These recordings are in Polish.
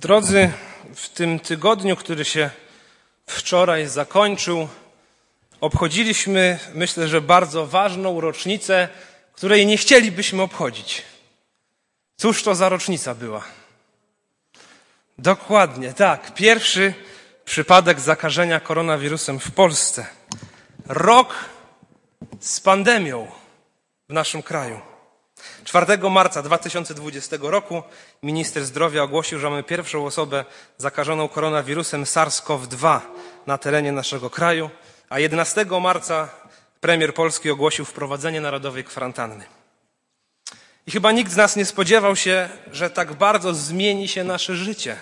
Drodzy, w tym tygodniu, który się wczoraj zakończył, obchodziliśmy, myślę, że bardzo ważną rocznicę, której nie chcielibyśmy obchodzić. Cóż to za rocznica była? Dokładnie, tak. Pierwszy przypadek zakażenia koronawirusem w Polsce. Rok z pandemią w naszym kraju. 4 marca 2020 roku minister zdrowia ogłosił, że mamy pierwszą osobę zakażoną koronawirusem SARS-CoV-2 na terenie naszego kraju, a 11 marca premier Polski ogłosił wprowadzenie narodowej kwarantanny. I chyba nikt z nas nie spodziewał się, że tak bardzo zmieni się nasze życie.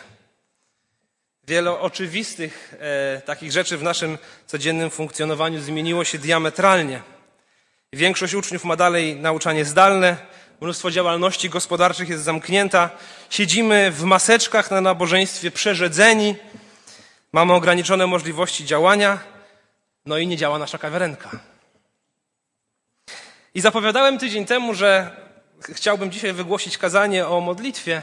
Wiele oczywistych e, takich rzeczy w naszym codziennym funkcjonowaniu zmieniło się diametralnie. Większość uczniów ma dalej nauczanie zdalne, mnóstwo działalności gospodarczych jest zamknięta, siedzimy w maseczkach na nabożeństwie przerzedzeni, mamy ograniczone możliwości działania, no i nie działa nasza kawiarenka. I zapowiadałem tydzień temu, że chciałbym dzisiaj wygłosić kazanie o modlitwie,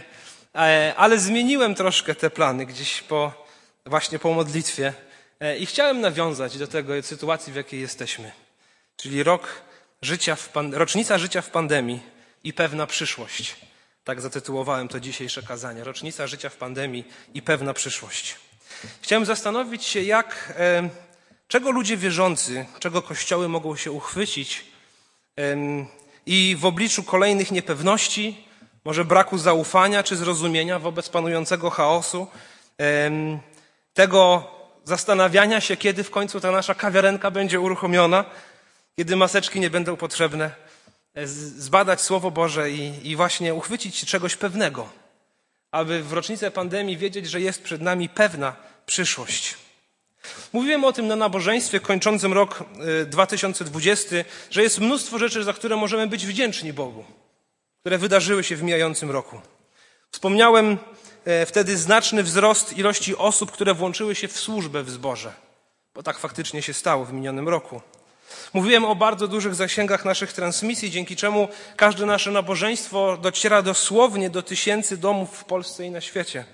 e, ale zmieniłem troszkę te plany gdzieś po, właśnie po modlitwie e, i chciałem nawiązać do tego sytuacji, w jakiej jesteśmy. Czyli rok życia w pan, rocznica życia w pandemii i pewna przyszłość. Tak zatytułowałem to dzisiejsze kazanie. Rocznica życia w pandemii i pewna przyszłość. Chciałem zastanowić się, jak, e, czego ludzie wierzący, czego kościoły mogą się uchwycić i w obliczu kolejnych niepewności, może braku zaufania czy zrozumienia wobec panującego chaosu, tego zastanawiania się, kiedy w końcu ta nasza kawiarenka będzie uruchomiona, kiedy maseczki nie będą potrzebne, e, zbadać Słowo Boże i, i właśnie uchwycić się czegoś pewnego, aby w rocznicę pandemii wiedzieć, że jest przed nami pewna przyszłość. Mówiłem o tym na nabożeństwie kończącym rok 2020, e, że jest mnóstwo rzeczy, za które możemy być wdzięczni Bogu, które wydarzyły się w mijającym roku. Wspomniałem e, wtedy znaczny wzrost ilości osób, które włączyły się w służbę w zborze, bo tak faktycznie się stało w minionym roku. Mówiłem o bardzo dużych zasięgach naszych transmisji, dzięki czemu każde nasze nabożeństwo dociera dosłownie do tysięcy domów w Polsce i na świecie.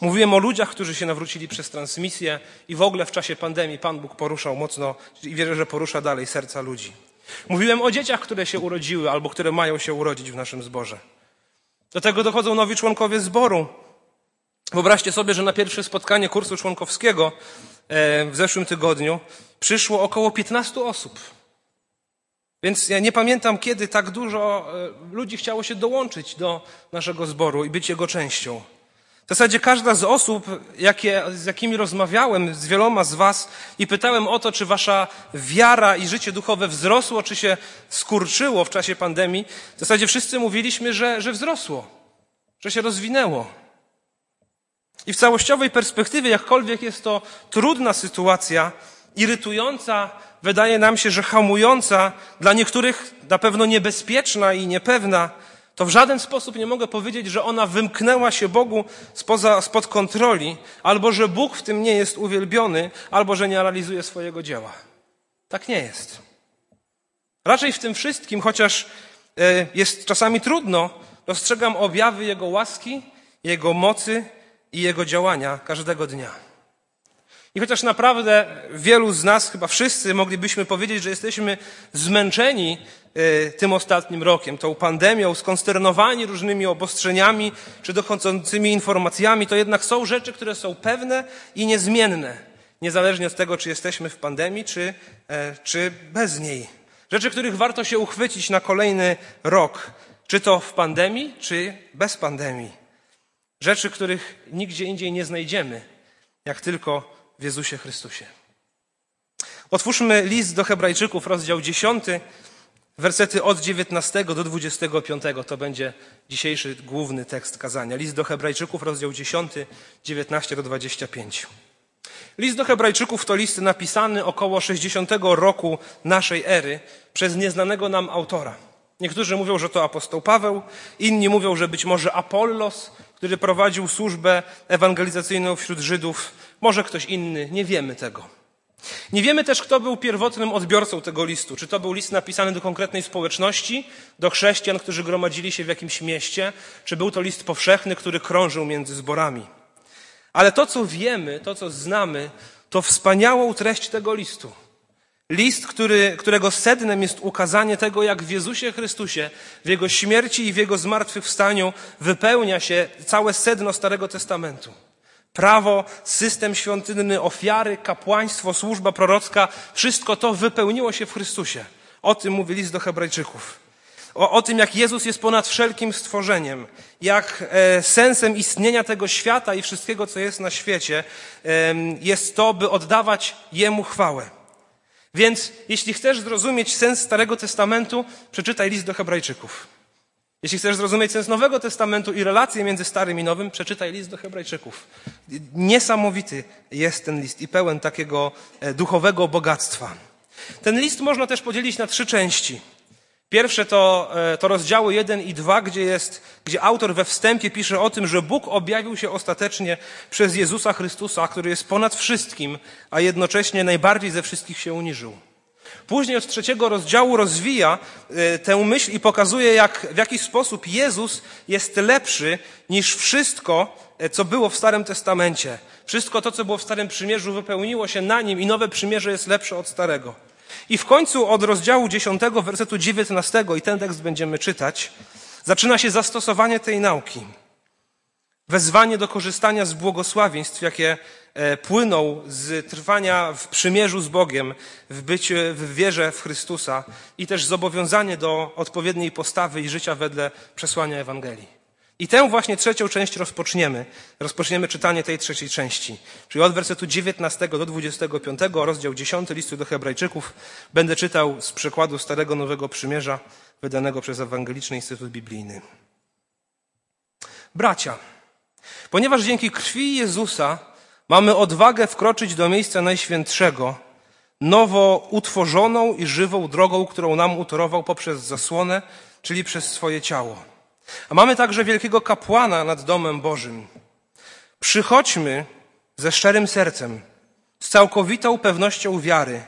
Mówiłem o ludziach, którzy się nawrócili przez transmisję i w ogóle w czasie pandemii Pan Bóg poruszał mocno i wierzę, że porusza dalej serca ludzi. Mówiłem o dzieciach, które się urodziły albo które mają się urodzić w naszym zborze. Do tego dochodzą nowi członkowie zboru. Wyobraźcie sobie, że na pierwsze spotkanie kursu członkowskiego e, w zeszłym tygodniu przyszło około 15 osób. Więc ja nie pamiętam, kiedy tak dużo e, ludzi chciało się dołączyć do naszego zboru i być jego częścią. W zasadzie każda z osób, jakie, z jakimi rozmawiałem, z wieloma z Was i pytałem o to, czy Wasza wiara i życie duchowe wzrosło, czy się skurczyło w czasie pandemii, w zasadzie wszyscy mówiliśmy, że, że wzrosło, że się rozwinęło. I w całościowej perspektywie, jakkolwiek jest to trudna sytuacja, irytująca, wydaje nam się, że hamująca, dla niektórych na pewno niebezpieczna i niepewna, to w żaden sposób nie mogę powiedzieć, że ona wymknęła się Bogu spoza, spod kontroli, albo że Bóg w tym nie jest uwielbiony, albo że nie realizuje swojego dzieła. Tak nie jest. Raczej w tym wszystkim, chociaż e, jest czasami trudno, dostrzegam objawy Jego łaski, Jego mocy i Jego działania każdego dnia. I chociaż naprawdę wielu z nas, chyba wszyscy, moglibyśmy powiedzieć, że jesteśmy zmęczeni e, tym ostatnim rokiem, tą pandemią, skonsternowani różnymi obostrzeniami czy dochodzącymi informacjami, to jednak są rzeczy, które są pewne i niezmienne, niezależnie od tego, czy jesteśmy w pandemii, czy, e, czy bez niej. Rzeczy, których warto się uchwycić na kolejny rok, czy to w pandemii, czy bez pandemii. Rzeczy, których nigdzie indziej nie znajdziemy, jak tylko w Jezusie Chrystusie. Otwórzmy list do Hebrajczyków, rozdział 10, wersety od 19 do 25. To będzie dzisiejszy główny tekst kazania. List do Hebrajczyków, rozdział 10, 19 do 25. List do Hebrajczyków to list napisany około 60 roku naszej ery przez nieznanego nam autora. Niektórzy mówią, że to apostoł Paweł, inni mówią, że być może Apollos, który prowadził służbę ewangelizacyjną wśród Żydów, może ktoś inny, nie wiemy tego. Nie wiemy też, kto był pierwotnym odbiorcą tego listu. Czy to był list napisany do konkretnej społeczności, do chrześcijan, którzy gromadzili się w jakimś mieście, czy był to list powszechny, który krążył między zborami. Ale to, co wiemy, to, co znamy, to wspaniałą treść tego listu. List, który, którego sednem jest ukazanie tego, jak w Jezusie Chrystusie, w Jego śmierci i w Jego zmartwychwstaniu wypełnia się całe sedno Starego Testamentu. Prawo, system świątynny, ofiary, kapłaństwo, służba prorocka, wszystko to wypełniło się w Chrystusie. O tym mówi list do Hebrajczyków. O, o tym, jak Jezus jest ponad wszelkim stworzeniem, jak e, sensem istnienia tego świata i wszystkiego, co jest na świecie, e, jest to, by oddawać Jemu chwałę. Więc jeśli chcesz zrozumieć sens Starego Testamentu, przeczytaj list do Hebrajczyków. Jeśli chcesz zrozumieć sens Nowego Testamentu i relacje między Starym i Nowym, przeczytaj list do Hebrajczyków. Niesamowity jest ten list i pełen takiego e, duchowego bogactwa. Ten list można też podzielić na trzy części. Pierwsze to, e, to rozdziały 1 i 2, gdzie, jest, gdzie autor we wstępie pisze o tym, że Bóg objawił się ostatecznie przez Jezusa Chrystusa, który jest ponad wszystkim, a jednocześnie najbardziej ze wszystkich się uniżył. Później od trzeciego rozdziału rozwija e, tę myśl i pokazuje, jak, w jaki sposób Jezus jest lepszy niż wszystko, e, co było w Starym Testamencie. Wszystko to, co było w Starym Przymierzu, wypełniło się na nim i nowe przymierze jest lepsze od Starego. I w końcu od rozdziału 10, wersetu 19, i ten tekst będziemy czytać, zaczyna się zastosowanie tej nauki. Wezwanie do korzystania z błogosławieństw, jakie e, płyną z trwania w przymierzu z Bogiem, w byciu, w wierze w Chrystusa i też zobowiązanie do odpowiedniej postawy i życia wedle przesłania Ewangelii. I tę właśnie trzecią część rozpoczniemy. Rozpoczniemy czytanie tej trzeciej części. Czyli od wersetu 19 do 25, rozdział 10 listu do Hebrajczyków, będę czytał z przekładu Starego Nowego Przymierza, wydanego przez Ewangeliczny Instytut Biblijny. Bracia, ponieważ dzięki krwi Jezusa mamy odwagę wkroczyć do miejsca Najświętszego, nowo utworzoną i żywą drogą, którą nam utorował poprzez zasłonę, czyli przez swoje ciało a mamy także wielkiego kapłana nad domem Bożym. Przychodźmy ze szczerym sercem, z całkowitą pewnością wiary,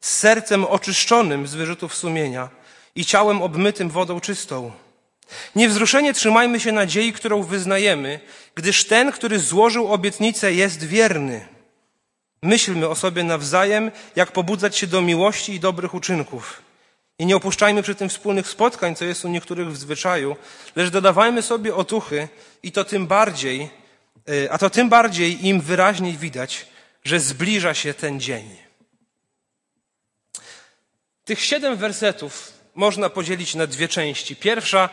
z sercem oczyszczonym z wyrzutów sumienia i ciałem obmytym wodą czystą. Niewzruszenie trzymajmy się nadziei, którą wyznajemy, gdyż ten, który złożył obietnicę, jest wierny. Myślmy o sobie nawzajem, jak pobudzać się do miłości i dobrych uczynków. I nie opuszczajmy przy tym wspólnych spotkań, co jest u niektórych w zwyczaju, lecz dodawajmy sobie otuchy i to tym bardziej, y, a to tym bardziej im wyraźniej widać, że zbliża się ten dzień. Tych siedem wersetów można podzielić na dwie części. Pierwsza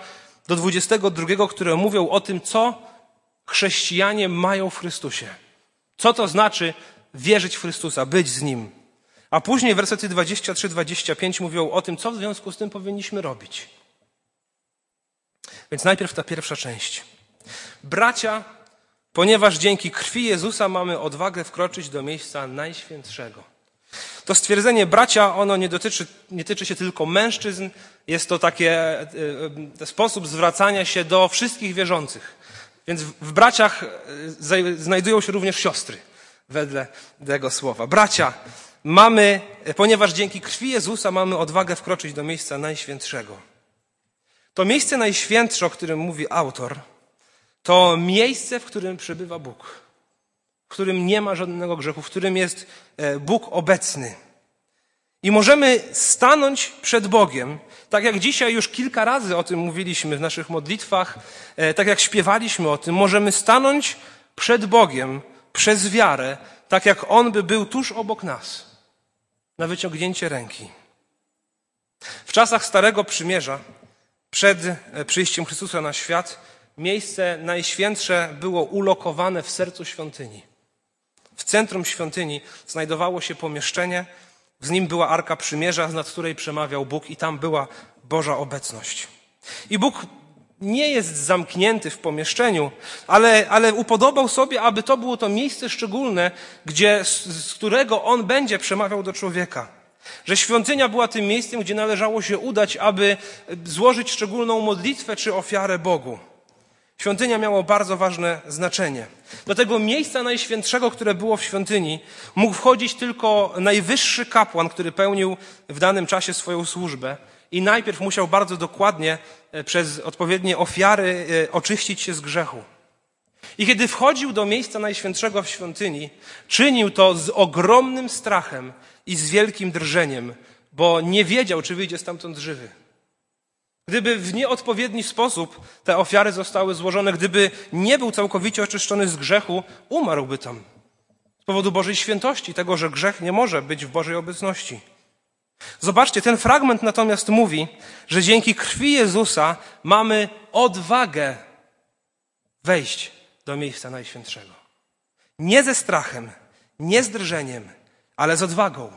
do dwudziestego drugiego, które mówią o tym, co chrześcijanie mają w Chrystusie. Co to znaczy wierzyć w Chrystusa, być z Nim. A później wersety 23-25 mówią o tym, co w związku z tym powinniśmy robić. Więc najpierw ta pierwsza część. Bracia, ponieważ dzięki krwi Jezusa mamy odwagę wkroczyć do miejsca najświętszego. To stwierdzenie bracia, ono nie dotyczy, nie tyczy się tylko mężczyzn, jest to taki e, e, sposób zwracania się do wszystkich wierzących. Więc w, braciach e, znajdują się również siostry, wedle tego słowa. Bracia, mamy, ponieważ dzięki krwi Jezusa mamy odwagę wkroczyć do miejsca najświętszego. To miejsce najświętsze, o którym mówi autor, to miejsce, w którym przebywa Bóg, w którym nie ma żadnego grzechu, w którym jest e, Bóg obecny. I możemy stanąć przed Bogiem, tak jak dzisiaj już kilka razy o tym mówiliśmy w naszych modlitwach, e, tak jak śpiewaliśmy o tym, możemy stanąć przed Bogiem przez wiarę, tak jak On by był tuż obok nas na wyciągnięcie ręki. W czasach Starego Przymierza, przed e, przyjściem Chrystusa na świat, miejsce najświętsze było ulokowane w sercu świątyni. W centrum świątyni znajdowało się pomieszczenie, z nim była Arka Przymierza, nad której przemawiał Bóg i tam była Boża obecność. I Bóg nie jest zamknięty w pomieszczeniu, ale, ale upodobał sobie, aby to było to miejsce szczególne, gdzie, z, z którego On będzie przemawiał do człowieka. Że świątynia była tym miejscem, gdzie należało się udać, aby złożyć szczególną modlitwę czy ofiarę Bogu. Świątynia miała bardzo ważne znaczenie. Do tego miejsca najświętszego, które było w świątyni, mógł wchodzić tylko najwyższy kapłan, który pełnił w danym czasie swoją służbę. I najpierw musiał bardzo dokładnie e, przez odpowiednie ofiary e, oczyścić się z grzechu. I kiedy wchodził do miejsca najświętszego w świątyni, czynił to z ogromnym strachem i z wielkim drżeniem, bo nie wiedział, czy wyjdzie stamtąd żywy. Gdyby w nieodpowiedni sposób te ofiary zostały złożone, gdyby nie był całkowicie oczyszczony z grzechu, umarłby tam. Z powodu Bożej świętości, tego, że grzech nie może być w Bożej obecności. Zobaczcie, ten fragment natomiast mówi, że dzięki krwi Jezusa mamy odwagę wejść do miejsca Najświętszego. Nie ze strachem, nie z drżeniem, ale z odwagą.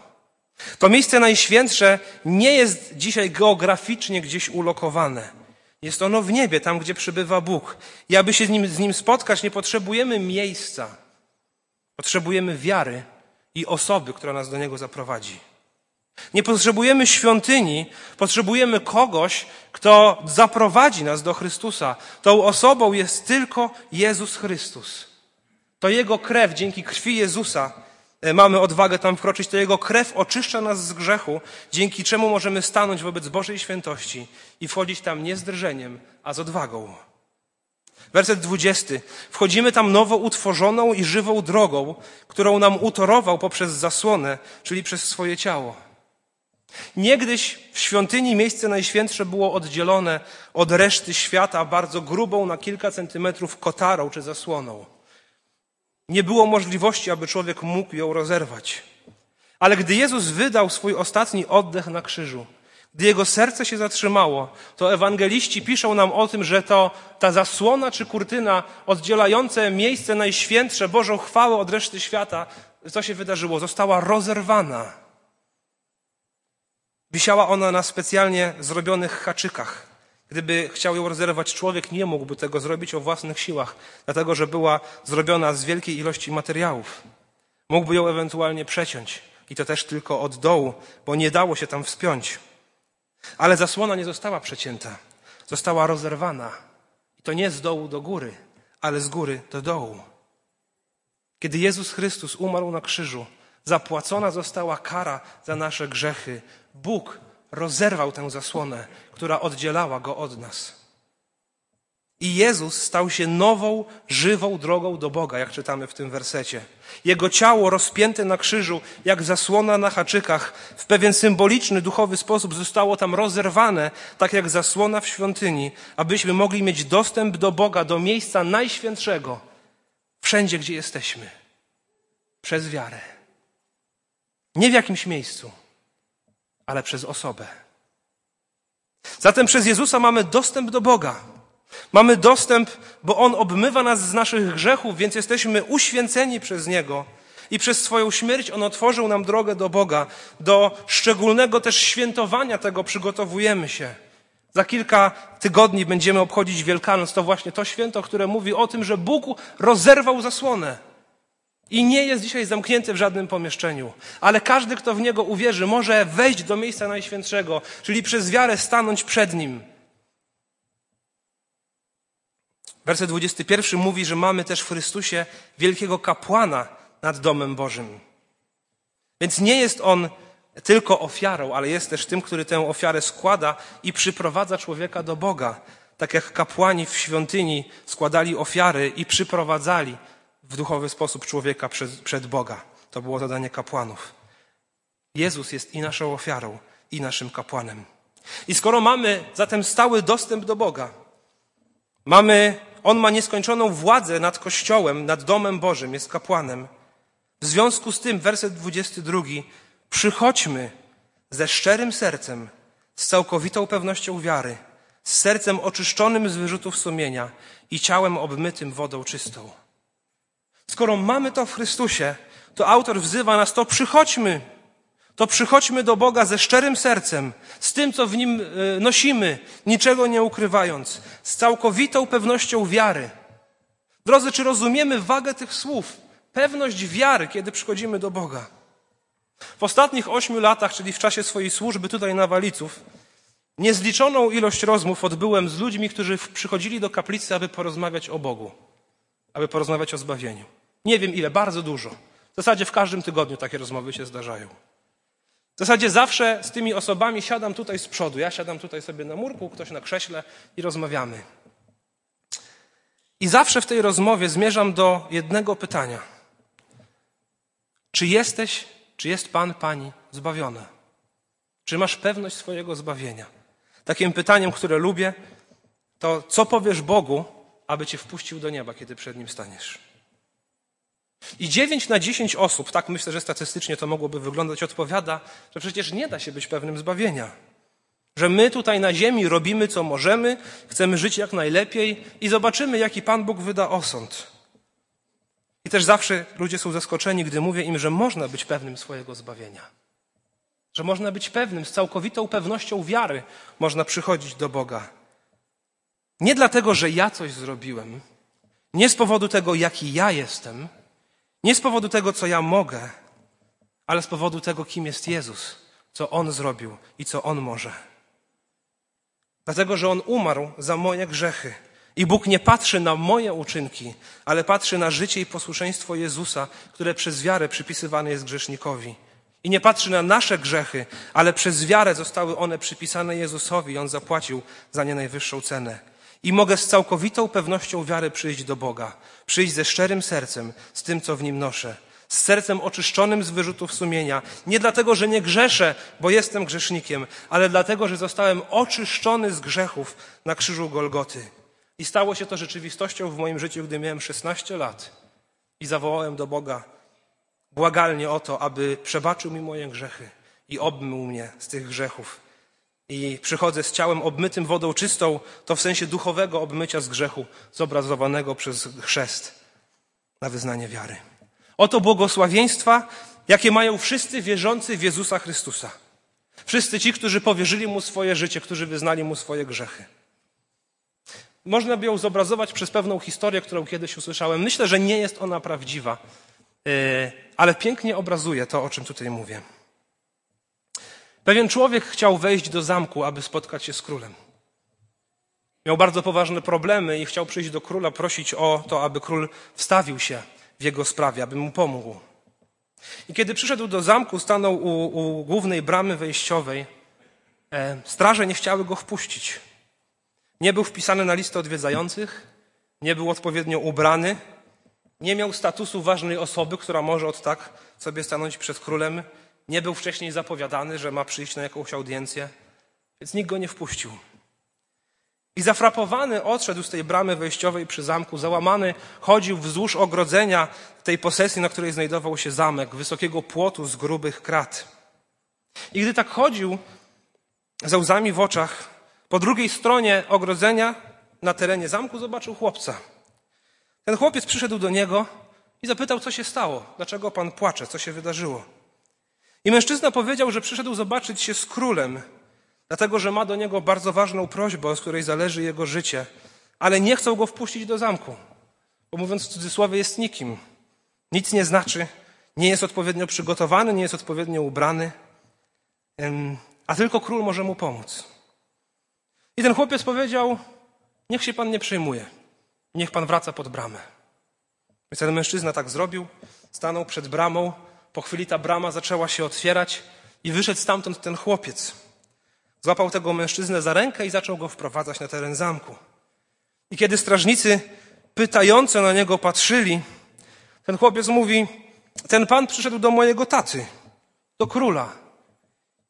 To miejsce Najświętsze nie jest dzisiaj geograficznie gdzieś ulokowane. Jest ono w niebie, tam gdzie przybywa Bóg. I aby się z nim, z nim spotkać, nie potrzebujemy miejsca. Potrzebujemy wiary i osoby, która nas do niego zaprowadzi. Nie potrzebujemy świątyni, potrzebujemy kogoś, kto zaprowadzi nas do Chrystusa. Tą osobą jest tylko Jezus Chrystus. To Jego krew, dzięki krwi Jezusa, e, mamy odwagę tam wkroczyć. To Jego krew oczyszcza nas z grzechu, dzięki czemu możemy stanąć wobec Bożej świętości i wchodzić tam nie z drżeniem, a z odwagą. Werset dwudziesty. Wchodzimy tam nowo utworzoną i żywą drogą, którą nam utorował poprzez zasłonę, czyli przez swoje ciało. Niegdyś w świątyni miejsce najświętsze było oddzielone od reszty świata bardzo grubą na kilka centymetrów kotarą czy zasłoną. Nie było możliwości, aby człowiek mógł ją rozerwać. Ale gdy Jezus wydał swój ostatni oddech na krzyżu, gdy jego serce się zatrzymało, to ewangeliści piszą nam o tym, że to ta zasłona czy kurtyna oddzielające miejsce najświętsze, Bożą chwałę od reszty świata, co się wydarzyło? Została rozerwana. Wisiała ona na specjalnie zrobionych haczykach. Gdyby chciał ją rozerwać człowiek, nie mógłby tego zrobić o własnych siłach, dlatego że była zrobiona z wielkiej ilości materiałów. Mógłby ją ewentualnie przeciąć i to też tylko od dołu, bo nie dało się tam wspiąć. Ale zasłona nie została przecięta, została rozerwana. I to nie z dołu do góry, ale z góry do dołu. Kiedy Jezus Chrystus umarł na krzyżu, Zapłacona została kara za nasze grzechy. Bóg rozerwał tę zasłonę, która oddzielała go od nas. I Jezus stał się nową, żywą drogą do Boga, jak czytamy w tym wersecie. Jego ciało rozpięte na krzyżu, jak zasłona na haczykach, w pewien symboliczny, duchowy sposób zostało tam rozerwane, tak jak zasłona w świątyni, abyśmy mogli mieć dostęp do Boga, do miejsca najświętszego, wszędzie, gdzie jesteśmy, przez wiarę. Nie w jakimś miejscu, ale przez osobę. Zatem przez Jezusa mamy dostęp do Boga. Mamy dostęp, bo On obmywa nas z naszych grzechów, więc jesteśmy uświęceni przez Niego. I przez swoją śmierć On otworzył nam drogę do Boga. Do szczególnego też świętowania tego przygotowujemy się. Za kilka tygodni będziemy obchodzić Wielkanoc. To właśnie to święto, które mówi o tym, że Bóg rozerwał zasłonę i nie jest dzisiaj zamknięty w żadnym pomieszczeniu, ale każdy, kto w niego uwierzy, może wejść do miejsca najświętszego, czyli przez wiarę stanąć przed nim. Werset 21 mówi, że mamy też w Chrystusie wielkiego kapłana nad domem Bożym. Więc nie jest on tylko ofiarą, ale jest też tym, który tę ofiarę składa i przyprowadza człowieka do Boga. Tak jak kapłani w świątyni składali ofiary i przyprowadzali w duchowy sposób człowieka przed, przed Boga. To było zadanie kapłanów. Jezus jest i naszą ofiarą, i naszym kapłanem. I skoro mamy zatem stały dostęp do Boga, mamy, On ma nieskończoną władzę nad Kościołem, nad domem Bożym, jest kapłanem. W związku z tym, werset 22, przychodźmy ze szczerym sercem, z całkowitą pewnością wiary, z sercem oczyszczonym z wyrzutów sumienia i ciałem obmytym wodą czystą. Skoro mamy to w Chrystusie, to autor wzywa nas, to przychodźmy. To przychodźmy do Boga ze szczerym sercem, z tym, co w nim e, nosimy, niczego nie ukrywając, z całkowitą pewnością wiary. Drodzy, czy rozumiemy wagę tych słów? Pewność wiary, kiedy przychodzimy do Boga. W ostatnich ośmiu latach, czyli w czasie swojej służby tutaj na Waliców, Niezliczoną ilość rozmów odbyłem z ludźmi, którzy przychodzili do kaplicy, aby porozmawiać o Bogu, aby porozmawiać o zbawieniu. Nie wiem ile, bardzo dużo. W zasadzie w każdym tygodniu takie rozmowy się zdarzają. W zasadzie zawsze z tymi osobami siadam tutaj z przodu. Ja siadam tutaj sobie na murku, ktoś na krześle i rozmawiamy. I zawsze w tej rozmowie zmierzam do jednego pytania. Czy jesteś, czy jest Pan, Pani zbawiona? Czy masz pewność swojego zbawienia? Takim pytaniem, które lubię, to co powiesz Bogu, aby cię wpuścił do nieba, kiedy przed nim staniesz? I dziewięć na dziesięć osób, tak myślę, że statystycznie to mogłoby wyglądać, odpowiada, że przecież nie da się być pewnym zbawienia. Że my tutaj na ziemi robimy co możemy, chcemy żyć jak najlepiej i zobaczymy, jaki Pan Bóg wyda osąd. I też zawsze ludzie są zaskoczeni, gdy mówię im, że można być pewnym swojego zbawienia. Że można być pewnym, z całkowitą pewnością wiary można przychodzić do Boga. Nie dlatego, że ja coś zrobiłem, nie z powodu tego, jaki ja jestem, nie z powodu tego, co ja mogę, ale z powodu tego, kim jest Jezus, co On zrobił i co On może. Dlatego, że On umarł za moje grzechy. I Bóg nie patrzy na moje uczynki, ale patrzy na życie i posłuszeństwo Jezusa, które przez wiarę przypisywane jest grzesznikowi. I nie patrzy na nasze grzechy, ale przez wiarę zostały one przypisane Jezusowi i On zapłacił za nie najwyższą cenę. I mogę z całkowitą pewnością wiary przyjść do Boga, przyjść ze szczerym sercem, z tym, co w nim noszę, z sercem oczyszczonym z wyrzutów sumienia. Nie dlatego, że nie grzeszę, bo jestem grzesznikiem, ale dlatego, że zostałem oczyszczony z grzechów na krzyżu Golgoty. I stało się to rzeczywistością w moim życiu, gdy miałem 16 lat i zawołałem do Boga błagalnie o to, aby przebaczył mi moje grzechy i obmył mnie z tych grzechów i przychodzę z ciałem obmytym wodą czystą, to w sensie duchowego obmycia z grzechu, zobrazowanego przez chrzest na wyznanie wiary. Oto błogosławieństwa, jakie mają wszyscy wierzący w Jezusa Chrystusa. Wszyscy ci, którzy powierzyli Mu swoje życie, którzy wyznali Mu swoje grzechy. Można by ją zobrazować przez pewną historię, którą kiedyś usłyszałem. Myślę, że nie jest ona prawdziwa, yy, ale pięknie obrazuje to, o czym tutaj mówię. Pewien człowiek chciał wejść do zamku, aby spotkać się z królem. Miał bardzo poważne problemy i chciał przyjść do króla, prosić o to, aby król wstawił się w jego sprawie, aby mu pomógł. I kiedy przyszedł do zamku, stanął u, u głównej bramy wejściowej. E, straże nie chciały go wpuścić. Nie był wpisany na listę odwiedzających, nie był odpowiednio ubrany, nie miał statusu ważnej osoby, która może od tak sobie stanąć przed królem nie był wcześniej zapowiadany, że ma przyjść na jakąś audiencję, więc nikt go nie wpuścił. I zafrapowany odszedł z tej bramy wejściowej przy zamku, załamany chodził wzdłuż ogrodzenia tej posesji, na której znajdował się zamek, wysokiego płotu z grubych krat. I gdy tak chodził, ze łzami w oczach, po drugiej stronie ogrodzenia, na terenie zamku, zobaczył chłopca. Ten chłopiec przyszedł do niego i zapytał, co się stało, dlaczego pan płacze, co się wydarzyło. I mężczyzna powiedział, że przyszedł zobaczyć się z królem, dlatego że ma do niego bardzo ważną prośbę, z której zależy jego życie, ale nie chcą go wpuścić do zamku, bo mówiąc w cudzysłowie jest nikim. Nic nie znaczy, nie jest odpowiednio przygotowany, nie jest odpowiednio ubrany, a tylko król może mu pomóc. I ten chłopiec powiedział: Niech się pan nie przejmuje, niech pan wraca pod bramę. Więc ten mężczyzna tak zrobił, stanął przed bramą, po chwili ta brama zaczęła się otwierać i wyszedł stamtąd ten chłopiec. Złapał tego mężczyznę za rękę i zaczął go wprowadzać na teren zamku. I kiedy strażnicy pytająco na niego patrzyli, ten chłopiec mówi: Ten pan przyszedł do mojego taty, do króla.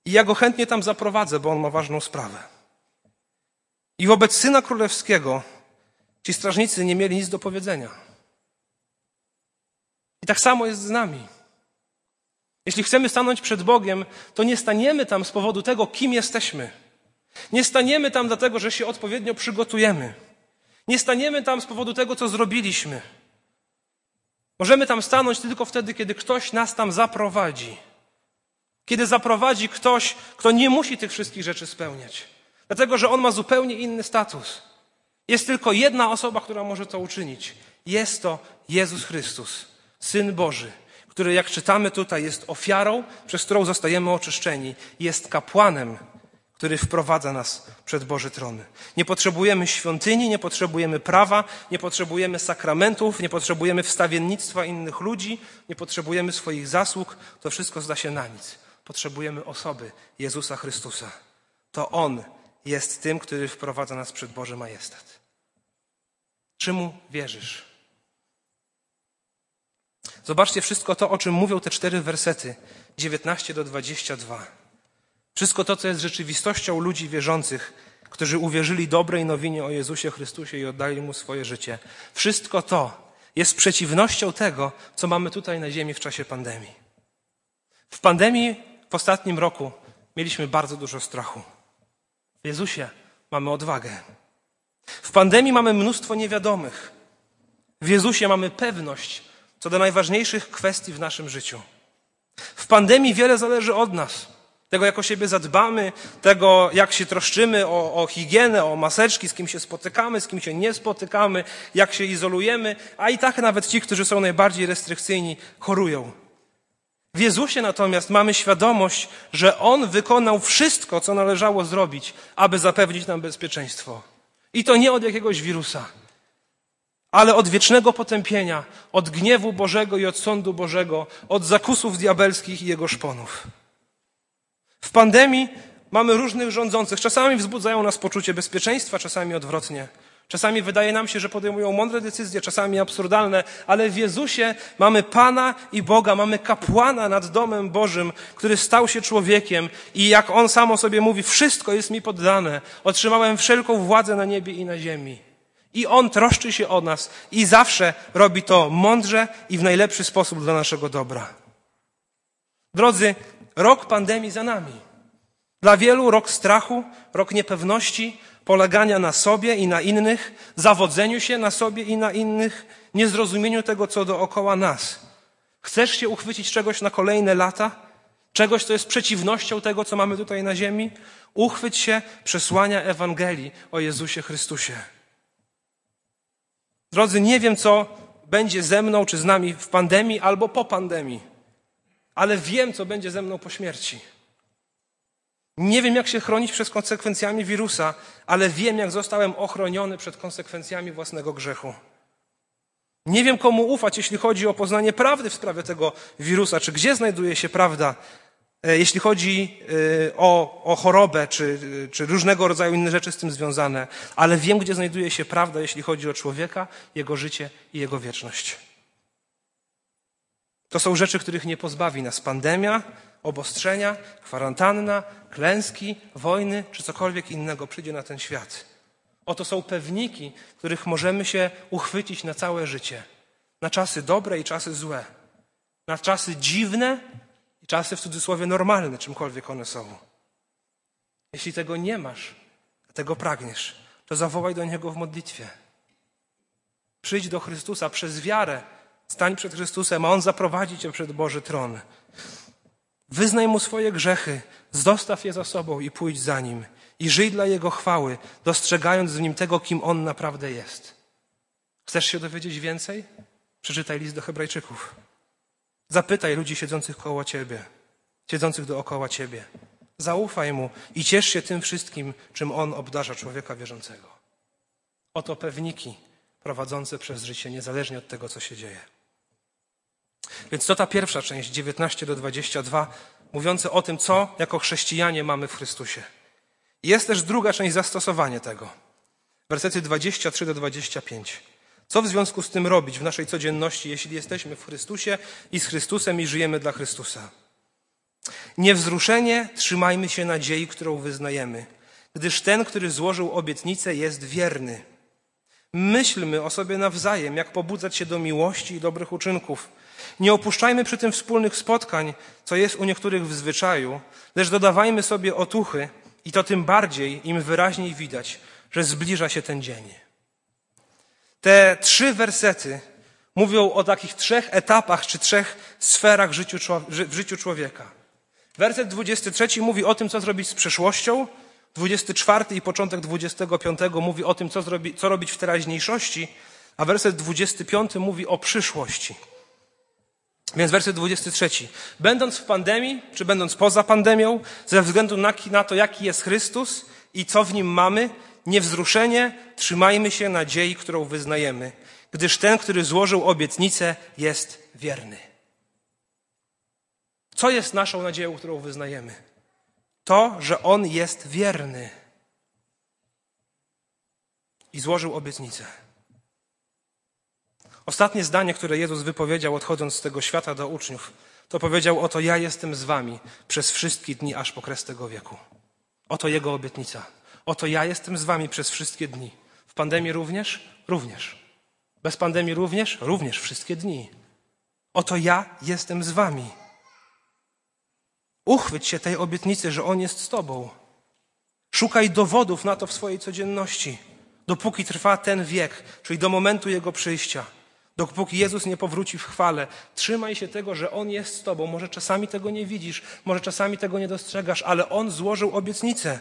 I ja go chętnie tam zaprowadzę, bo on ma ważną sprawę. I wobec syna królewskiego ci strażnicy nie mieli nic do powiedzenia. I tak samo jest z nami. Jeśli chcemy stanąć przed Bogiem, to nie staniemy tam z powodu tego, kim jesteśmy. Nie staniemy tam dlatego, że się odpowiednio przygotujemy. Nie staniemy tam z powodu tego, co zrobiliśmy. Możemy tam stanąć tylko wtedy, kiedy ktoś nas tam zaprowadzi. Kiedy zaprowadzi ktoś, kto nie musi tych wszystkich rzeczy spełniać. Dlatego, że on ma zupełnie inny status. Jest tylko jedna osoba, która może to uczynić. Jest to Jezus Chrystus, Syn Boży który, jak czytamy tutaj, jest ofiarą, przez którą zostajemy oczyszczeni, jest kapłanem, który wprowadza nas przed Boży tron. Nie potrzebujemy świątyni, nie potrzebujemy prawa, nie potrzebujemy sakramentów, nie potrzebujemy wstawiennictwa innych ludzi, nie potrzebujemy swoich zasług. To wszystko zda się na nic. Potrzebujemy osoby Jezusa Chrystusa. To On jest tym, który wprowadza nas przed Boży majestat. Czemu wierzysz? Zobaczcie wszystko to, o czym mówią te cztery wersety, 19 do 22. Wszystko to, co jest rzeczywistością ludzi wierzących, którzy uwierzyli dobrej nowinie o Jezusie Chrystusie i oddali Mu swoje życie. Wszystko to jest przeciwnością tego, co mamy tutaj na ziemi w czasie pandemii. W pandemii w ostatnim roku mieliśmy bardzo dużo strachu. W Jezusie mamy odwagę. W pandemii mamy mnóstwo niewiadomych. W Jezusie mamy pewność co do najważniejszych kwestii w naszym życiu. W pandemii wiele zależy od nas. Tego, jak o siebie zadbamy, tego, jak się troszczymy o, o higienę, o maseczki, z kim się spotykamy, z kim się nie spotykamy, jak się izolujemy, a i tak nawet ci, którzy są najbardziej restrykcyjni, chorują. W Jezusie natomiast mamy świadomość, że On wykonał wszystko, co należało zrobić, aby zapewnić nam bezpieczeństwo. I to nie od jakiegoś wirusa, ale od wiecznego potępienia, od gniewu Bożego i od sądu Bożego, od zakusów diabelskich i jego szponów. W pandemii mamy różnych rządzących. Czasami wzbudzają nas poczucie bezpieczeństwa, czasami odwrotnie. Czasami wydaje nam się, że podejmują mądre decyzje, czasami absurdalne, ale w Jezusie mamy Pana i Boga, mamy kapłana nad domem Bożym, który stał się człowiekiem i jak On sam o sobie mówi, wszystko jest mi poddane. Otrzymałem wszelką władzę na niebie i na ziemi. I On troszczy się o nas i zawsze robi to mądrze i w najlepszy sposób dla naszego dobra. Drodzy, rok pandemii za nami. Dla wielu rok strachu, rok niepewności, polegania na sobie i na innych, zawodzeniu się na sobie i na innych, niezrozumieniu tego, co dookoła nas. Chcesz się uchwycić czegoś na kolejne lata? Czegoś, co jest przeciwnością tego, co mamy tutaj na ziemi? Uchwyć się przesłania Ewangelii o Jezusie Chrystusie. Drodzy, nie wiem, co będzie ze mną czy z nami w pandemii albo po pandemii, ale wiem, co będzie ze mną po śmierci. Nie wiem, jak się chronić przed konsekwencjami wirusa, ale wiem, jak zostałem ochroniony przed konsekwencjami własnego grzechu. Nie wiem, komu ufać, jeśli chodzi o poznanie prawdy w sprawie tego wirusa, czy gdzie znajduje się prawda, jeśli chodzi e, o, o chorobę, czy, czy różnego rodzaju inne rzeczy z tym związane, ale wiem, gdzie znajduje się prawda, jeśli chodzi o człowieka, jego życie i jego wieczność. To są rzeczy, których nie pozbawi nas pandemia, obostrzenia, kwarantanna, klęski, wojny czy cokolwiek innego przyjdzie na ten świat. Oto są pewniki, których możemy się uchwycić na całe życie. Na czasy dobre i czasy złe. Na czasy dziwne i czasy w cudzysłowie normalne, czymkolwiek one są. Jeśli tego nie masz, tego pragniesz, to zawołaj do Niego w modlitwie. Przyjdź do Chrystusa przez wiarę, stań przed Chrystusem, a On zaprowadzi cię przed Boży tron. Wyznaj mu swoje grzechy, zostaw je za sobą i pójdź za nim. I żyj dla jego chwały, dostrzegając w nim tego, kim on naprawdę jest. Chcesz się dowiedzieć więcej? Przeczytaj list do Hebrajczyków. Zapytaj ludzi siedzących koło ciebie, siedzących dookoła ciebie. Zaufaj mu i ciesz się tym wszystkim, czym on obdarza człowieka wierzącego. Oto pewniki prowadzące przez życie, niezależnie od tego, co się dzieje. Więc to ta pierwsza część, 19 do 22, mówiące o tym, co jako chrześcijanie mamy w Chrystusie. Jest też druga część zastosowania tego. Wersety 23 do 25. Co w związku z tym robić w naszej codzienności, jeśli jesteśmy w Chrystusie i z Chrystusem i żyjemy dla Chrystusa? Niewzruszenie trzymajmy się nadziei, którą wyznajemy, gdyż ten, który złożył obietnicę, jest wierny. Myślmy o sobie nawzajem, jak pobudzać się do miłości i dobrych uczynków nie opuszczajmy przy tym wspólnych spotkań, co jest u niektórych w zwyczaju, lecz dodawajmy sobie otuchy i to tym bardziej im wyraźniej widać, że zbliża się ten dzień. Te trzy wersety mówią o takich trzech etapach czy trzech sferach w życiu, człowieka. Werset 23 mówi o tym, co zrobić z przeszłością, 24 i początek 25 mówi o tym, co, zrobi, co robić w teraźniejszości, a werset 25 mówi o przyszłości. Więc werset 23. Będąc w pandemii, czy będąc poza pandemią, ze względu na to, jaki jest Chrystus i co w nim mamy, niewzruszenie trzymajmy się nadziei, którą wyznajemy, gdyż ten, który złożył obietnicę, jest wierny. Co jest naszą nadzieją, którą wyznajemy? To, że On jest wierny i złożył obietnicę. Ostatnie zdanie, które Jezus wypowiedział, odchodząc z tego świata do uczniów, to powiedział: Oto ja jestem z wami przez wszystkie dni, aż po kres tego wieku. Oto Jego obietnica. Oto ja jestem z wami przez wszystkie dni. W pandemii również? Również. Bez pandemii również? Również wszystkie dni. Oto ja jestem z wami. Uchwyć się tej obietnicy, że On jest z Tobą. Szukaj dowodów na to w swojej codzienności, dopóki trwa ten wiek, czyli do momentu Jego przyjścia. Dopóki Jezus nie powróci w chwale, trzymaj się tego, że On jest z Tobą. Może czasami tego nie widzisz, może czasami tego nie dostrzegasz, ale On złożył obietnicę.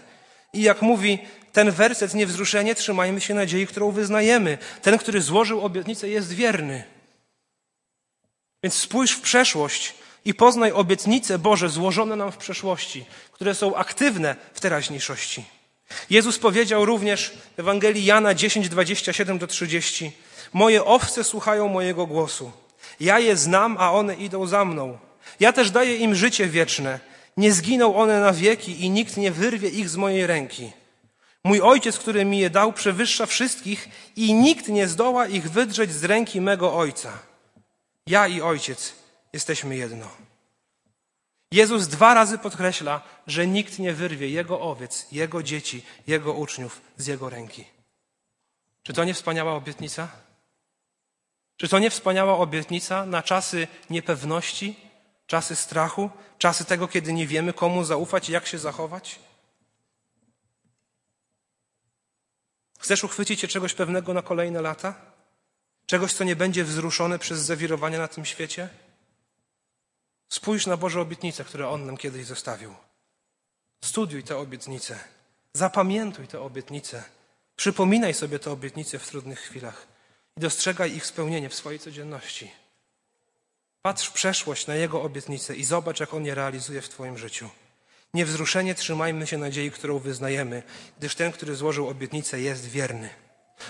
I jak mówi ten werset, niewzruszenie, trzymajmy się nadziei, którą wyznajemy. Ten, który złożył obietnicę, jest wierny. Więc spójrz w przeszłość i poznaj obietnice Boże złożone nam w przeszłości, które są aktywne w teraźniejszości. Jezus powiedział również w Ewangelii Jana 10, 27 do 30. Moje owce słuchają mojego głosu. Ja je znam, a one idą za mną. Ja też daję im życie wieczne. Nie zginą one na wieki i nikt nie wyrwie ich z mojej ręki. Mój ojciec, który mi je dał, przewyższa wszystkich i nikt nie zdoła ich wydrzeć z ręki mego ojca. Ja i ojciec jesteśmy jedno. Jezus dwa razy podkreśla, że nikt nie wyrwie jego owiec, jego dzieci, jego uczniów z jego ręki. Czy to nie wspaniała obietnica? Czy to nie wspaniała obietnica na czasy niepewności, czasy strachu, czasy tego, kiedy nie wiemy, komu zaufać jak się zachować? Chcesz uchwycić się czegoś pewnego na kolejne lata? Czegoś, co nie będzie wzruszone przez zawirowania na tym świecie? Spójrz na Boże obietnice, które On nam kiedyś zostawił. Studiuj te obietnice. Zapamiętuj te obietnice. Przypominaj sobie te obietnice w trudnych chwilach i dostrzegaj ich spełnienie w swojej codzienności. Patrz w przeszłość na Jego obietnice i zobacz, jak On je realizuje w Twoim życiu. Niewzruszenie trzymajmy się nadziei, którą wyznajemy, gdyż ten, który złożył obietnicę, jest wierny.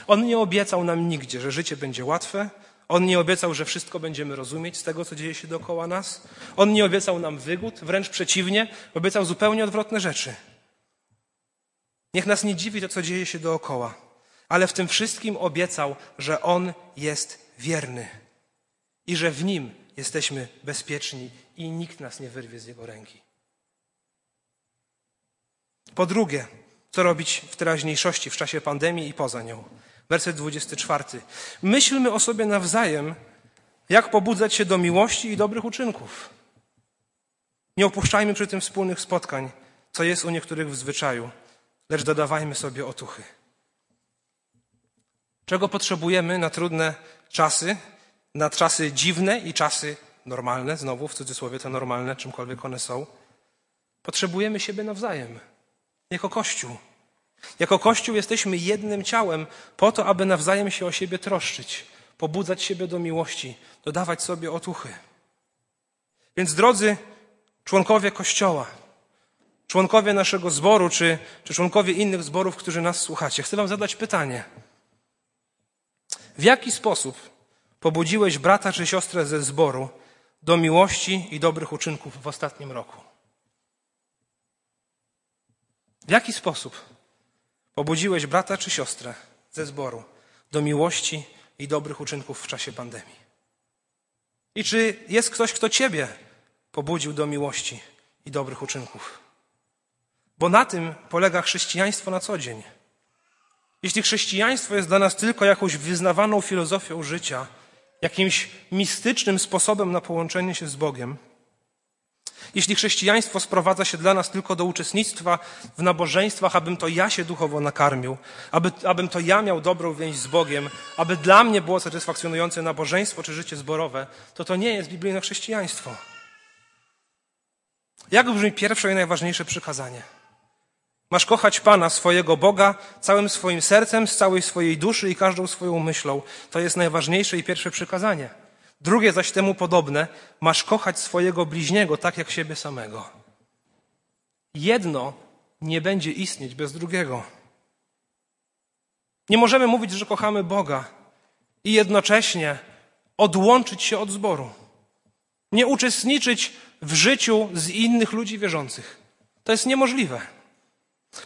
On nie obiecał nam nigdzie, że życie będzie łatwe. On nie obiecał, że wszystko będziemy rozumieć z tego, co dzieje się dookoła nas. On nie obiecał nam wygód, wręcz przeciwnie, obiecał zupełnie odwrotne rzeczy. Niech nas nie dziwi to, co dzieje się dookoła ale w tym wszystkim obiecał, że On jest wierny i że w Nim jesteśmy bezpieczni i nikt nas nie wyrwie z Jego ręki. Po drugie, co robić w teraźniejszości, w czasie pandemii i poza nią? Werset 24. Myślmy o sobie nawzajem, jak pobudzać się do miłości i dobrych uczynków. Nie opuszczajmy przy tym wspólnych spotkań, co jest u niektórych w zwyczaju, lecz dodawajmy sobie otuchy. Czego potrzebujemy na trudne czasy, na czasy dziwne i czasy normalne, znowu w cudzysłowie te normalne, czymkolwiek one są? Potrzebujemy siebie nawzajem, jako Kościół. Jako Kościół jesteśmy jednym ciałem po to, aby nawzajem się o siebie troszczyć, pobudzać siebie do miłości, dodawać sobie otuchy. Więc drodzy członkowie Kościoła, członkowie naszego zboru, czy, czy członkowie innych zborów, którzy nas słuchacie, chcę Wam zadać pytanie – w jaki sposób pobudziłeś brata czy siostrę ze zboru do miłości i dobrych uczynków w ostatnim roku? W jaki sposób pobudziłeś brata czy siostrę ze zboru do miłości i dobrych uczynków w czasie pandemii? I czy jest ktoś, kto Ciebie pobudził do miłości i dobrych uczynków? Bo na tym polega chrześcijaństwo na co dzień. Jeśli chrześcijaństwo jest dla nas tylko jakąś wyznawaną filozofią życia, jakimś mistycznym sposobem na połączenie się z Bogiem, jeśli chrześcijaństwo sprowadza się dla nas tylko do uczestnictwa w nabożeństwach, abym to ja się duchowo nakarmił, aby, abym to ja miał dobrą więź z Bogiem, aby dla mnie było satysfakcjonujące nabożeństwo czy życie zborowe, to to nie jest biblijne chrześcijaństwo. Jak brzmi pierwsze i najważniejsze przykazanie? Masz kochać Pana, swojego Boga, całym swoim sercem, z całej swojej duszy i każdą swoją myślą. To jest najważniejsze i pierwsze przykazanie. Drugie zaś temu podobne, masz kochać swojego bliźniego tak jak siebie samego. Jedno nie będzie istnieć bez drugiego. Nie możemy mówić, że kochamy Boga i jednocześnie odłączyć się od zboru. Nie uczestniczyć w życiu z innych ludzi wierzących. To jest niemożliwe.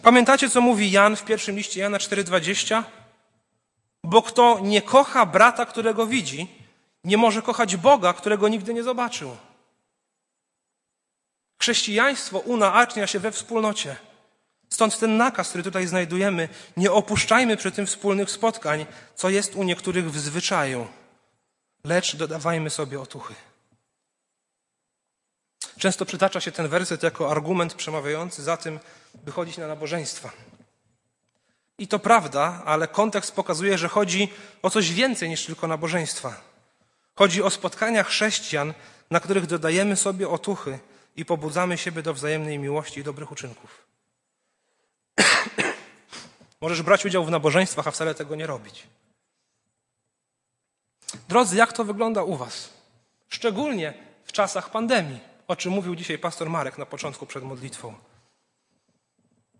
Pamiętacie, co mówi Jan w pierwszym liście Jana 4,20? Bo kto nie kocha brata, którego widzi, nie może kochać Boga, którego nigdy nie zobaczył. Chrześcijaństwo unaacnia się we wspólnocie. Stąd ten nakaz, który tutaj znajdujemy, nie opuszczajmy przy tym wspólnych spotkań, co jest u niektórych w zwyczaju, lecz dodawajmy sobie otuchy. Często przytacza się ten werset jako argument przemawiający za tym, by chodzić na nabożeństwa. I to prawda, ale kontekst pokazuje, że chodzi o coś więcej niż tylko nabożeństwa. Chodzi o spotkania chrześcijan, na których dodajemy sobie otuchy i pobudzamy siebie do wzajemnej miłości i dobrych uczynków. Możesz brać udział w nabożeństwach, a wcale tego nie robić. Drodzy, jak to wygląda u Was? Szczególnie w czasach pandemii, o czym mówił dzisiaj pastor Marek na początku przed modlitwą.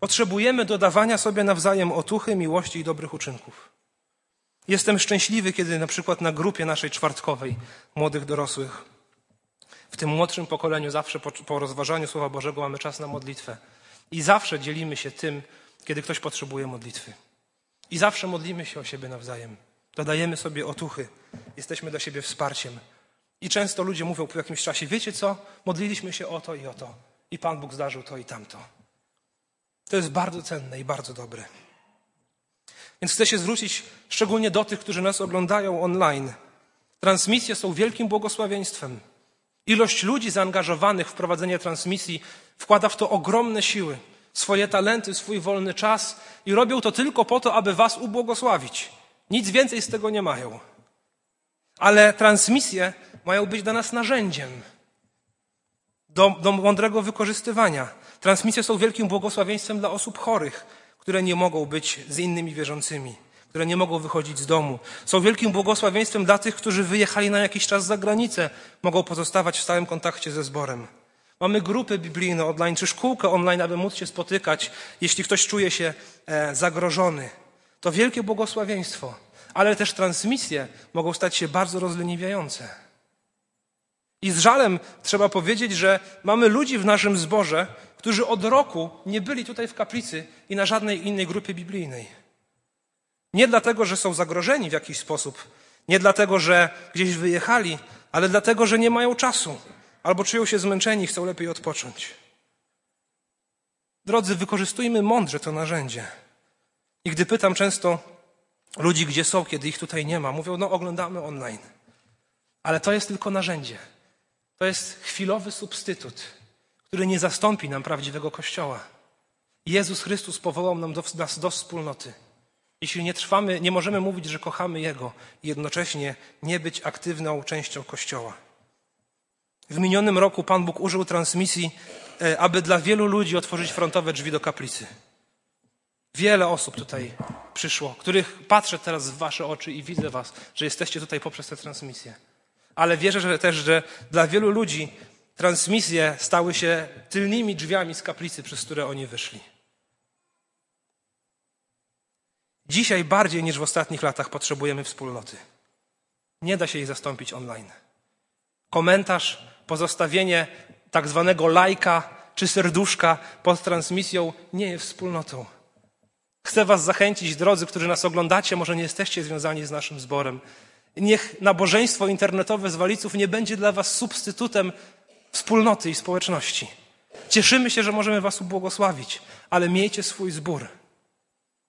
Potrzebujemy dodawania sobie nawzajem otuchy, miłości i dobrych uczynków. Jestem szczęśliwy, kiedy na przykład na grupie naszej czwartkowej młodych dorosłych, w tym młodszym pokoleniu zawsze po, po rozważaniu Słowa Bożego mamy czas na modlitwę. I zawsze dzielimy się tym, kiedy ktoś potrzebuje modlitwy. I zawsze modlimy się o siebie nawzajem. Dodajemy sobie otuchy. Jesteśmy dla siebie wsparciem. I często ludzie mówią po jakimś czasie, wiecie co? Modliliśmy się o to i o to. I Pan Bóg zdarzył to i tamto. To jest bardzo cenne i bardzo dobre. Więc chcę się zwrócić szczególnie do tych, którzy nas oglądają online. Transmisje są wielkim błogosławieństwem. Ilość ludzi zaangażowanych w prowadzenie transmisji wkłada w to ogromne siły, swoje talenty, swój wolny czas i robią to tylko po to, aby was ubłogosławić. Nic więcej z tego nie mają. Ale transmisje mają być dla nas narzędziem do, do mądrego wykorzystywania. Transmisje są wielkim błogosławieństwem dla osób chorych, które nie mogą być z innymi wierzącymi, które nie mogą wychodzić z domu. Są wielkim błogosławieństwem dla tych, którzy wyjechali na jakiś czas za granicę, mogą pozostawać w stałym kontakcie ze zborem. Mamy grupy biblijne online czy szkółkę online, aby móc się spotykać, jeśli ktoś czuje się e, zagrożony. To wielkie błogosławieństwo, ale też transmisje mogą stać się bardzo rozleniwiające. I z żalem trzeba powiedzieć, że mamy ludzi w naszym zborze, którzy od roku nie byli tutaj w kaplicy i na żadnej innej grupie biblijnej. Nie dlatego, że są zagrożeni w jakiś sposób, nie dlatego, że gdzieś wyjechali, ale dlatego, że nie mają czasu albo czują się zmęczeni i chcą lepiej odpocząć. Drodzy, wykorzystujmy mądrze to narzędzie. I gdy pytam często ludzi, gdzie są, kiedy ich tutaj nie ma, mówią, no oglądamy online. Ale to jest tylko narzędzie. To jest chwilowy substytut, który nie zastąpi nam prawdziwego Kościoła. Jezus Chrystus powołał nam do, nas do wspólnoty. Jeśli nie trwamy, nie możemy mówić, że kochamy Jego i jednocześnie nie być aktywną częścią Kościoła. W minionym roku Pan Bóg użył transmisji, e, aby dla wielu ludzi otworzyć frontowe drzwi do kaplicy. Wiele osób tutaj przyszło, których patrzę teraz w Wasze oczy i widzę Was, że jesteście tutaj poprzez tę transmisję. Ale wierzę że też, że dla wielu ludzi transmisje stały się tylnymi drzwiami z kaplicy, przez które oni wyszli. Dzisiaj bardziej niż w ostatnich latach potrzebujemy wspólnoty. Nie da się jej zastąpić online. Komentarz, pozostawienie tak zwanego lajka czy serduszka pod transmisją nie jest wspólnotą. Chcę Was zachęcić, drodzy, którzy nas oglądacie, może nie jesteście związani z naszym zborem. Niech nabożeństwo internetowe z waliców nie będzie dla Was substytutem wspólnoty i społeczności. Cieszymy się, że możemy Was ubłogosławić, ale miejcie swój zbór,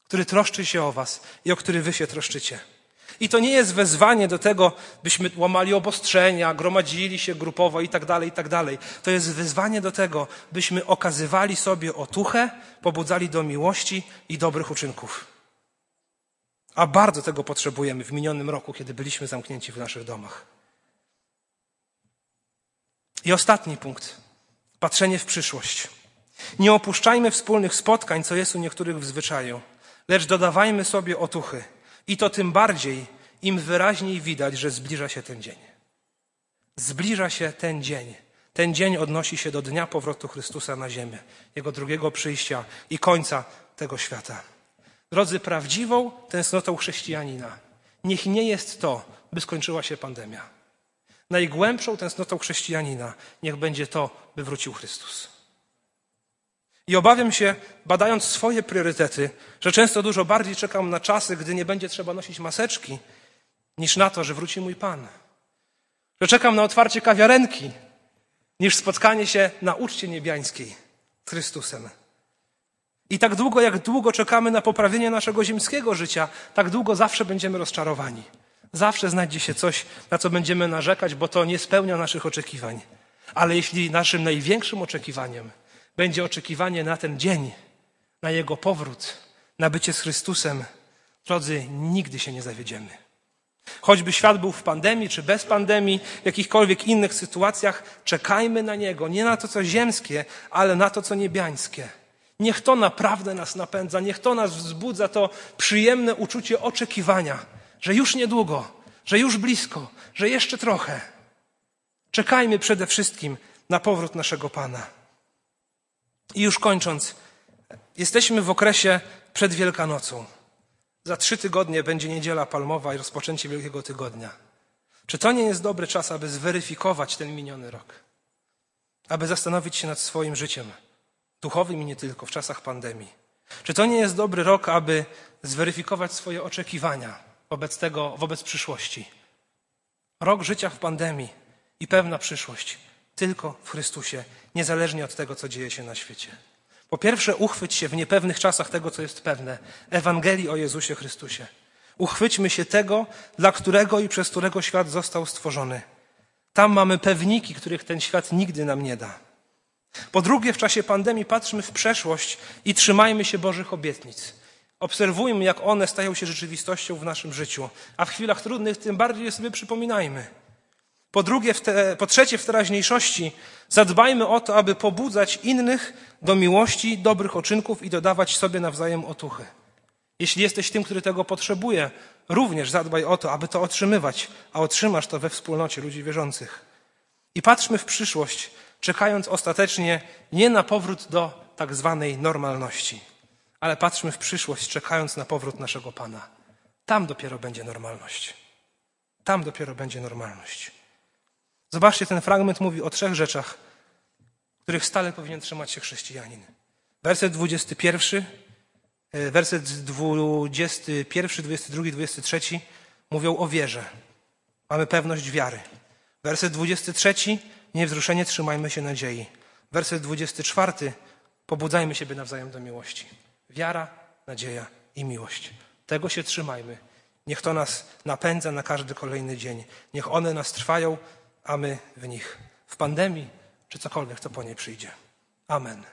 który troszczy się o Was i o który Wy się troszczycie. I to nie jest wezwanie do tego, byśmy łamali obostrzenia, gromadzili się grupowo i tak dalej, i tak dalej. To jest wezwanie do tego, byśmy okazywali sobie otuchę, pobudzali do miłości i dobrych uczynków. A bardzo tego potrzebujemy w minionym roku, kiedy byliśmy zamknięci w naszych domach. I ostatni punkt. Patrzenie w przyszłość. Nie opuszczajmy wspólnych spotkań, co jest u niektórych w zwyczaju, lecz dodawajmy sobie otuchy. I to tym bardziej, im wyraźniej widać, że zbliża się ten dzień. Zbliża się ten dzień. Ten dzień odnosi się do dnia powrotu Chrystusa na ziemię, Jego drugiego przyjścia i końca tego świata. Drodzy, prawdziwą tęsknotą chrześcijanina niech nie jest to, by skończyła się pandemia. Najgłębszą tęsknotą chrześcijanina niech będzie to, by wrócił Chrystus. I obawiam się, badając swoje priorytety, że często dużo bardziej czekam na czasy, gdy nie będzie trzeba nosić maseczki, niż na to, że wróci mój Pan. Że czekam na otwarcie kawiarenki, niż spotkanie się na uczcie niebiańskiej z Chrystusem. I tak długo, jak długo czekamy na poprawienie naszego ziemskiego życia, tak długo zawsze będziemy rozczarowani. Zawsze znajdzie się coś, na co będziemy narzekać, bo to nie spełnia naszych oczekiwań. Ale jeśli naszym największym oczekiwaniem będzie oczekiwanie na ten dzień, na Jego powrót, na bycie z Chrystusem, drodzy, nigdy się nie zawiedziemy. Choćby świat był w pandemii czy bez pandemii, w jakichkolwiek innych sytuacjach, czekajmy na Niego, nie na to, co ziemskie, ale na to, co niebiańskie. Niech to naprawdę nas napędza, niech to nas wzbudza, to przyjemne uczucie oczekiwania, że już niedługo, że już blisko, że jeszcze trochę. Czekajmy przede wszystkim na powrót naszego Pana. I już kończąc, jesteśmy w okresie przed Wielkanocą. Za trzy tygodnie będzie niedziela palmowa i rozpoczęcie Wielkiego Tygodnia. Czy to nie jest dobry czas, aby zweryfikować ten miniony rok? Aby zastanowić się nad swoim życiem, duchowym i nie tylko, w czasach pandemii. Czy to nie jest dobry rok, aby zweryfikować swoje oczekiwania wobec tego, wobec przyszłości? Rok życia w pandemii i pewna przyszłość tylko w Chrystusie, niezależnie od tego, co dzieje się na świecie. Po pierwsze, uchwyć się w niepewnych czasach tego, co jest pewne Ewangelii o Jezusie Chrystusie. Uchwyćmy się tego, dla którego i przez którego świat został stworzony. Tam mamy pewniki, których ten świat nigdy nam nie da. Po drugie, w czasie pandemii patrzmy w przeszłość i trzymajmy się Bożych obietnic. Obserwujmy, jak one stają się rzeczywistością w naszym życiu, a w chwilach trudnych tym bardziej je sobie przypominajmy. Po, drugie, te, po trzecie, w teraźniejszości zadbajmy o to, aby pobudzać innych do miłości, dobrych oczynków i dodawać sobie nawzajem otuchy. Jeśli jesteś tym, który tego potrzebuje, również zadbaj o to, aby to otrzymywać, a otrzymasz to we wspólnocie ludzi wierzących. I patrzmy w przyszłość, czekając ostatecznie nie na powrót do tak zwanej normalności, ale patrzmy w przyszłość, czekając na powrót naszego Pana. Tam dopiero będzie normalność. Tam dopiero będzie normalność. Zobaczcie, ten fragment mówi o trzech rzeczach, których stale powinien trzymać się chrześcijanin. Werset 21, e, werset 21, 22, 23 mówią o wierze. Mamy pewność wiary. Werset 23, niewzruszenie trzymajmy się nadziei. Werset 24, pobudzajmy siebie nawzajem do miłości. Wiara, nadzieja i miłość. Tego się trzymajmy. Niech to nas napędza na każdy kolejny dzień. Niech one nas trwają a my w nich, w pandemii czy cokolwiek, co po niej przyjdzie. Amen.